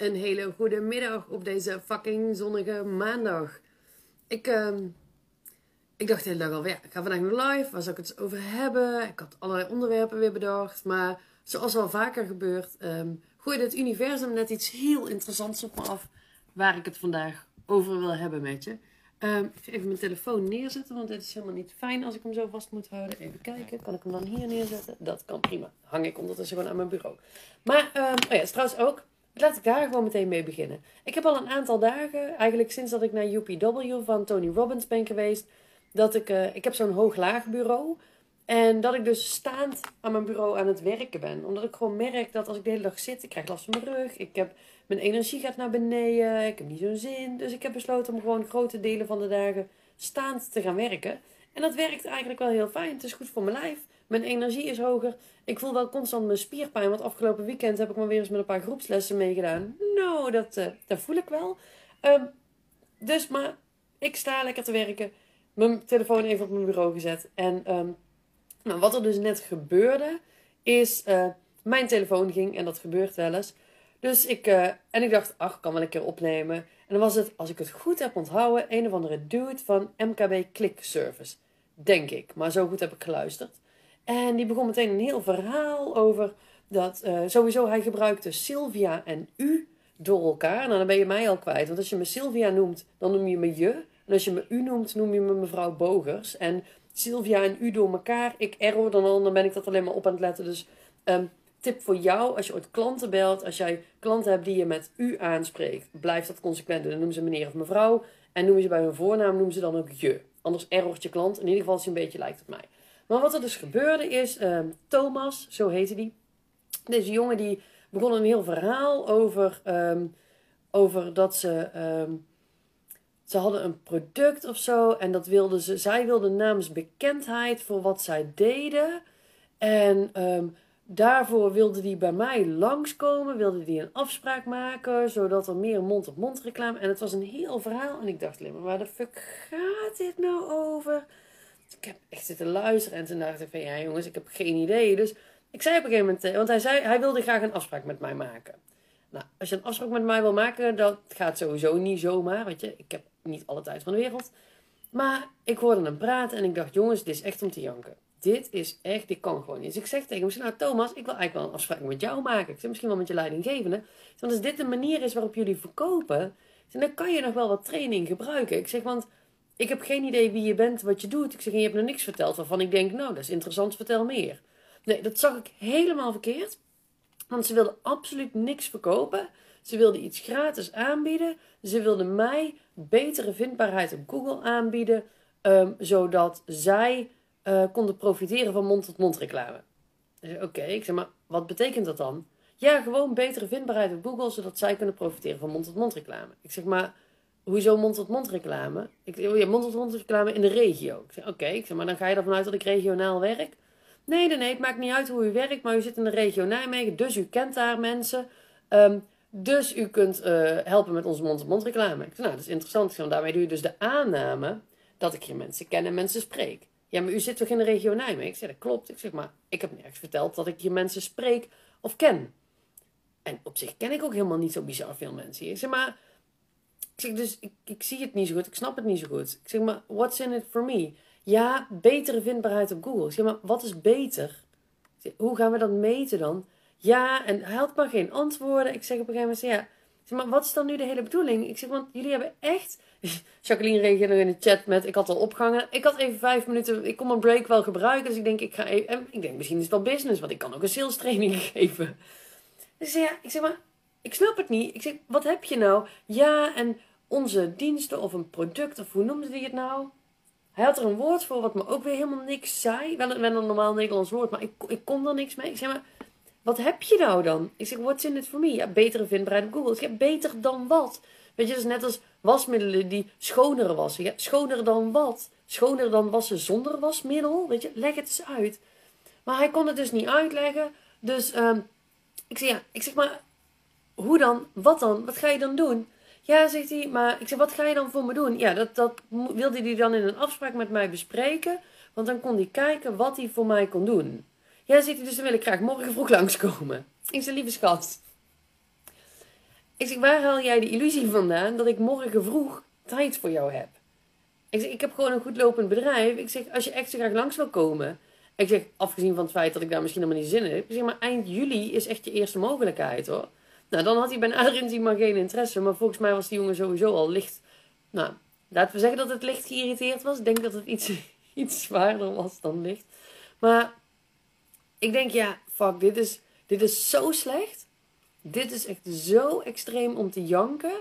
Een hele goede middag op deze fucking zonnige maandag. Ik, ehm, ik dacht hele dag al, ja, ik ga vandaag nog live. Waar zou ik het over hebben? Ik had allerlei onderwerpen weer bedacht. Maar zoals al vaker gebeurt, um, gooide het universum net iets heel interessants op me af. Waar ik het vandaag over wil hebben met je. Um, ik ga even mijn telefoon neerzetten, want het is helemaal niet fijn als ik hem zo vast moet houden. Even kijken, kan ik hem dan hier neerzetten? Dat kan prima. Hang ik ondertussen gewoon aan mijn bureau. Maar, um, oh ja, trouwens ook, laat ik daar gewoon meteen mee beginnen. Ik heb al een aantal dagen, eigenlijk sinds dat ik naar UPW van Tony Robbins ben geweest, dat ik, uh, ik heb zo'n hoog-laag bureau. En dat ik dus staand aan mijn bureau aan het werken ben. Omdat ik gewoon merk dat als ik de hele dag zit, ik krijg last van mijn rug. Ik heb, mijn energie gaat naar beneden. Ik heb niet zo'n zin. Dus ik heb besloten om gewoon grote delen van de dagen staand te gaan werken. En dat werkt eigenlijk wel heel fijn. Het is goed voor mijn lijf. Mijn energie is hoger. Ik voel wel constant mijn spierpijn. Want afgelopen weekend heb ik maar weer eens met een paar groepslessen meegedaan. Nou, dat, uh, dat voel ik wel. Um, dus, maar ik sta lekker te werken. Mijn telefoon even op mijn bureau gezet. En um, nou, wat er dus net gebeurde, is uh, mijn telefoon ging. En dat gebeurt wel eens. Dus ik, uh, en ik dacht, ach, kan wel een keer opnemen. En dan was het, als ik het goed heb onthouden, een of andere dude van MKB Click Service. Denk ik. Maar zo goed heb ik geluisterd. En die begon meteen een heel verhaal over dat uh, sowieso hij gebruikte Sylvia en u door elkaar. Nou, dan ben je mij al kwijt. Want als je me Sylvia noemt, dan noem je me je. En als je me u noemt, noem je me mevrouw Bogers. En Sylvia en u door elkaar. Ik error dan al, dan ben ik dat alleen maar op aan het letten. Dus um, tip voor jou, als je ooit klanten belt, als jij klanten hebt die je met u aanspreekt, blijf dat consequent doen. Dan noemen ze meneer of mevrouw. En noemen ze bij hun voornaam, noemen ze dan ook je. Anders errort je klant. In ieder geval als hij een beetje lijkt op mij. Maar wat er dus gebeurde is, um, Thomas, zo heette die. Deze jongen die begon een heel verhaal over, um, over dat ze... Um, ze hadden een product of zo en dat wilden ze, zij wilden namens bekendheid voor wat zij deden. En daarvoor wilde die bij mij langskomen, wilde die een afspraak maken, zodat er meer mond-op-mond -mond reclame. En het was een heel verhaal en ik dacht alleen maar, waar de fuck gaat dit nou over? Ik heb echt zitten luisteren en toen dacht ik van, ja jongens, ik heb geen idee. Dus ik zei op een gegeven moment, want hij zei, hij wilde graag een afspraak met mij maken. Nou, als je een afspraak met mij wil maken, dat gaat sowieso niet zomaar, weet je. Ik heb niet alle tijd van de wereld. Maar ik hoorde hem praten en ik dacht, jongens, dit is echt om te janken. Dit is echt, dit kan gewoon niet. Dus ik zeg tegen hem, nou Thomas, ik wil eigenlijk wel een afspraak met jou maken. Ik zeg, misschien wel met je leidinggevende. Want als dit de manier is waarop jullie verkopen, dan kan je nog wel wat training gebruiken. Ik zeg, want ik heb geen idee wie je bent, wat je doet. Ik zeg, je hebt nog niks verteld waarvan ik denk, nou, dat is interessant, vertel meer. Nee, dat zag ik helemaal verkeerd. Want ze wilden absoluut niks verkopen. Ze wilden iets gratis aanbieden. Ze wilden mij betere vindbaarheid op Google aanbieden. Um, zodat zij uh, konden profiteren van mond-tot-mond reclame. Oké, ik zeg maar, wat betekent dat dan? Ja, gewoon betere vindbaarheid op Google, zodat zij kunnen profiteren van mond-tot-mond reclame. Ik zeg maar, hoezo mond-tot-mond reclame? Ik zeg, oh ja, mond-tot-mond reclame in de regio. Ik oké, maar, dan ga je ervan uit dat ik regionaal werk. Nee, nee, nee, het maakt niet uit hoe u werkt, maar u zit in de regio Nijmegen, dus u kent daar mensen. Um, dus u kunt uh, helpen met onze mond-op-mond reclame. Ik nou, dat is interessant. Zeg, daarmee doe je dus de aanname dat ik hier mensen ken en mensen spreek. Ja, maar u zit toch in de regio Nijmegen? Ik zeg, dat klopt. Ik zeg, maar ik heb nergens verteld dat ik hier mensen spreek of ken. En op zich ken ik ook helemaal niet zo bizar veel mensen hier. Ik zeg, maar... Ik zeg, dus ik, ik zie het niet zo goed. Ik snap het niet zo goed. Ik zeg, maar what's in it for me? Ja, betere vindbaarheid op Google. Ik zeg, maar wat is beter? Hoe gaan we dat meten dan? Ja, en hij had maar geen antwoorden. Ik zeg op een gegeven moment, ja, zeg maar, wat is dan nu de hele bedoeling? Ik zeg, want jullie hebben echt... Jacqueline reageerde in de chat met, ik had al opgehangen. Ik had even vijf minuten, ik kon mijn break wel gebruiken. Dus ik denk, ik ga even, ik denk, misschien is het wel business, want ik kan ook een sales training geven. Dus ja, ik zeg maar, ik snap het niet. Ik zeg, wat heb je nou? Ja, en onze diensten of een product, of hoe noemde hij het nou? Hij had er een woord voor wat me ook weer helemaal niks zei. Wel, wel een normaal Nederlands woord, maar ik, ik kon er niks mee. Ik zeg maar, wat heb je nou dan? Ik zeg, what's in it for me? Ja, betere vindbaarheid op Google. Ik zeg, beter dan wat? Weet je, dat is net als wasmiddelen die schoner wassen. Ja, schoner dan wat? Schoner dan wassen zonder wasmiddel? Weet je, leg het eens uit. Maar hij kon het dus niet uitleggen. Dus um, ik zeg, ja, ik zeg maar, hoe dan? Wat dan? Wat ga je dan doen? Ja, zegt hij, maar ik zeg, wat ga je dan voor me doen? Ja, dat, dat wilde hij dan in een afspraak met mij bespreken. Want dan kon hij kijken wat hij voor mij kon doen. Ja, zegt hij, dus dan wil ik graag morgen vroeg langskomen. Ik zei, lieve schat. Ik zeg, waar haal jij de illusie vandaan dat ik morgen vroeg tijd voor jou heb? Ik zeg, ik heb gewoon een goed lopend bedrijf. Ik zeg, als je echt zo graag langs wil komen. Ik zeg, afgezien van het feit dat ik daar misschien helemaal niet zin in heb. Ik zeg, maar eind juli is echt je eerste mogelijkheid hoor. Nou, dan had hij bij inzien maar geen interesse. Maar volgens mij was die jongen sowieso al licht... Nou, laten we zeggen dat het licht geïrriteerd was. Ik denk dat het iets, iets zwaarder was dan licht. Maar ik denk, ja, fuck, dit is, dit is zo slecht. Dit is echt zo extreem om te janken.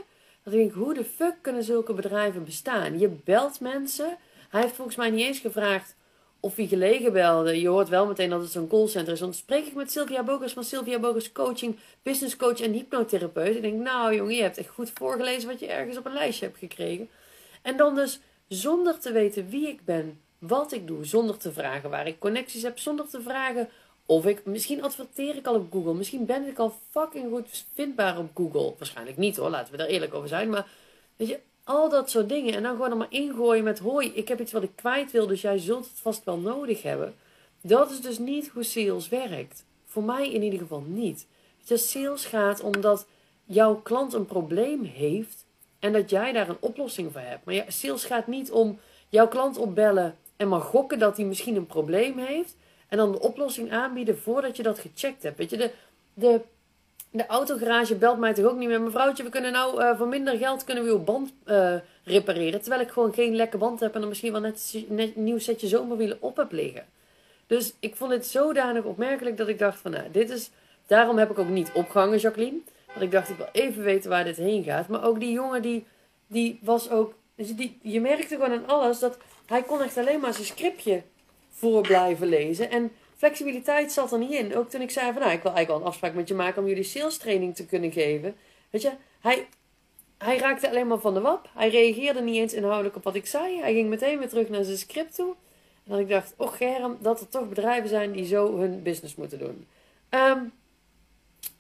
Dat ik denk, hoe de fuck kunnen zulke bedrijven bestaan? Je belt mensen. Hij heeft volgens mij niet eens gevraagd of hij gelegen belde. Je hoort wel meteen dat het zo'n callcenter is. Want spreek ik met Sylvia Bogers van Sylvia Bogers Coaching, Business Coach en Hypnotherapeut. Ik denk, nou jongen, je hebt echt goed voorgelezen wat je ergens op een lijstje hebt gekregen. En dan dus zonder te weten wie ik ben, wat ik doe, zonder te vragen waar ik connecties heb, zonder te vragen of ik, misschien adverteer ik al op Google. Misschien ben ik al fucking goed vindbaar op Google. Waarschijnlijk niet hoor, laten we daar eerlijk over zijn. Maar weet je, al dat soort dingen. En dan gewoon maar ingooien met: hoi, ik heb iets wat ik kwijt wil, dus jij zult het vast wel nodig hebben. Dat is dus niet hoe sales werkt. Voor mij in ieder geval niet. Je, sales gaat omdat jouw klant een probleem heeft en dat jij daar een oplossing voor hebt. Maar ja, sales gaat niet om jouw klant opbellen en maar gokken dat hij misschien een probleem heeft. En dan de oplossing aanbieden voordat je dat gecheckt hebt. Weet je, de, de, de autogarage belt mij toch ook niet meer. Mevrouwtje, we kunnen nou uh, voor minder geld kunnen we uw band uh, repareren. Terwijl ik gewoon geen lekke band heb en dan misschien wel net, net een nieuw setje zomerwielen op heb liggen. Dus ik vond het zodanig opmerkelijk dat ik dacht van nou, dit is... Daarom heb ik ook niet opgehangen, Jacqueline. Want ik dacht, ik wil even weten waar dit heen gaat. Maar ook die jongen, die, die was ook... Dus die, je merkte gewoon aan alles dat hij kon echt alleen maar zijn scriptje voor blijven lezen. En flexibiliteit zat er niet in. Ook toen ik zei van nou, ik wil eigenlijk wel een afspraak met je maken om jullie sales training te kunnen geven. Weet je, hij, hij raakte alleen maar van de wap. Hij reageerde niet eens inhoudelijk op wat ik zei. Hij ging meteen weer terug naar zijn script toe. En dan ik dacht, oh Germ, dat er toch bedrijven zijn die zo hun business moeten doen. Ehm,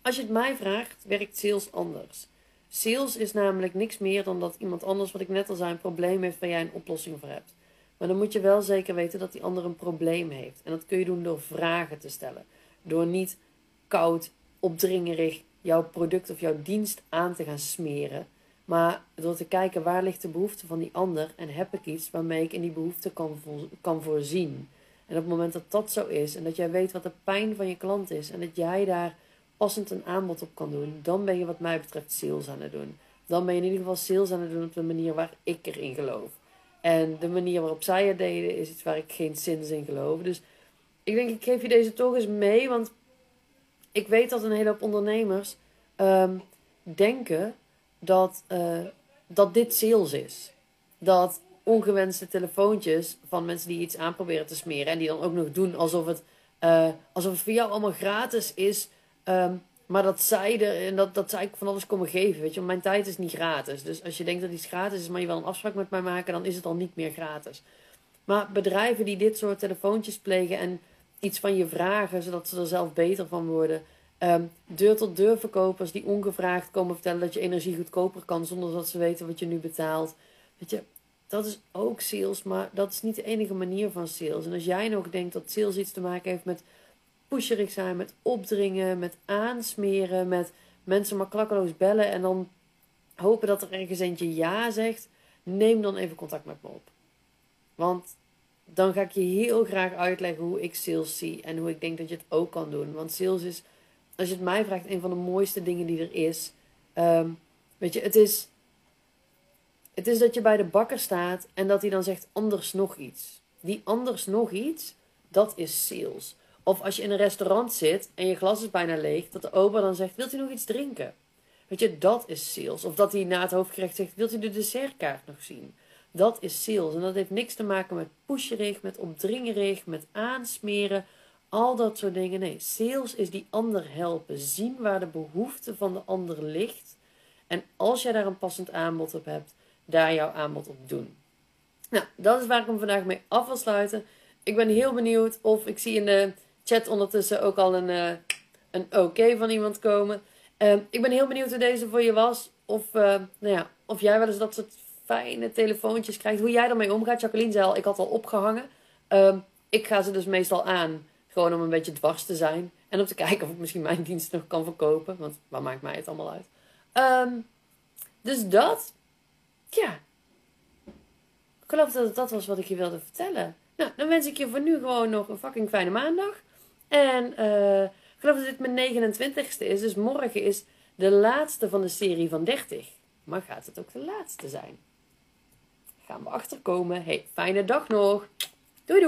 als je het mij vraagt, werkt sales anders. Sales is namelijk niks meer dan dat iemand anders, wat ik net al zei, een probleem heeft waar jij een oplossing voor hebt. Maar dan moet je wel zeker weten dat die ander een probleem heeft. En dat kun je doen door vragen te stellen. Door niet koud, opdringerig jouw product of jouw dienst aan te gaan smeren. Maar door te kijken waar ligt de behoefte van die ander en heb ik iets waarmee ik in die behoefte kan, kan voorzien. En op het moment dat dat zo is en dat jij weet wat de pijn van je klant is en dat jij daar passend een aanbod op kan doen, dan ben je wat mij betreft sales aan het doen. Dan ben je in ieder geval sales aan het doen op de manier waar ik erin geloof. En de manier waarop zij het deden is iets waar ik geen zin in geloof. Dus ik denk, ik geef je deze toch eens mee. Want ik weet dat een hele hoop ondernemers ehm, denken dat, uh, dat dit sales is. Dat ongewenste telefoontjes van mensen die iets aanproberen te smeren. En die dan ook nog doen alsof het, uh, alsof het voor jou allemaal gratis is. Um, maar dat zij er, en dat, dat zij van alles komen geven. Weet je, mijn tijd is niet gratis. Dus als je denkt dat iets gratis is, maar je wil een afspraak met mij maken, dan is het al niet meer gratis. Maar bedrijven die dit soort telefoontjes plegen en iets van je vragen, zodat ze er zelf beter van worden. Deur-tot-deur verkopers die ongevraagd komen vertellen dat je energie goedkoper kan zonder dat ze weten wat je nu betaalt. Weet je, dat is ook sales, maar dat is niet de enige manier van sales. En als jij nog denkt dat sales iets te maken heeft met pusherig zijn, met opdringen, met aansmeren, met mensen maar klakkeloos bellen en dan hopen dat er ergens eentje ja zegt, neem dan even contact met me op. Want dan ga ik je heel graag uitleggen hoe ik sales zie en hoe ik denk dat je het ook kan doen. Want sales is, als je het mij vraagt, een van de mooiste dingen die er is. Um, weet je, het is, het is dat je bij de bakker staat en dat hij dan zegt anders nog iets. Die anders nog iets, dat is sales. Of als je in een restaurant zit en je glas is bijna leeg, dat de ober dan zegt: Wilt u nog iets drinken? Weet je, dat is sales. Of dat hij na het hoofdgerecht zegt: Wilt u de dessertkaart nog zien? Dat is sales. En dat heeft niks te maken met pusherig, met opdringerig, met aansmeren. Al dat soort dingen. Nee, sales is die ander helpen. Zien waar de behoefte van de ander ligt. En als jij daar een passend aanbod op hebt, daar jouw aanbod op doen. Nou, dat is waar ik hem vandaag mee af wil sluiten. Ik ben heel benieuwd of ik zie in de chat ondertussen ook al een, uh, een oké van iemand komen. Uh, ik ben heel benieuwd hoe deze voor je was. Of, uh, nou ja, of jij wel eens dat soort fijne telefoontjes krijgt. Hoe jij ermee omgaat. Jacqueline zei al, ik had al opgehangen. Ehm, ik ga ze dus meestal aan. Gewoon om een beetje dwars te zijn. En om te kijken of ik misschien mijn dienst nog kan verkopen. Want waar maakt mij het allemaal uit? Ehm, dus dat. Ja. Ik geloof dat het dat was wat ik je wilde vertellen. Nou, dan wens ik je voor nu gewoon nog een fucking fijne maandag. En eh, ik geloof dat dit mijn 29ste is. Dus morgen is de laatste van de serie van 30. Maar gaat het ook de laatste zijn? Gaan we achterkomen. Hey, fijne dag nog. Doei doei.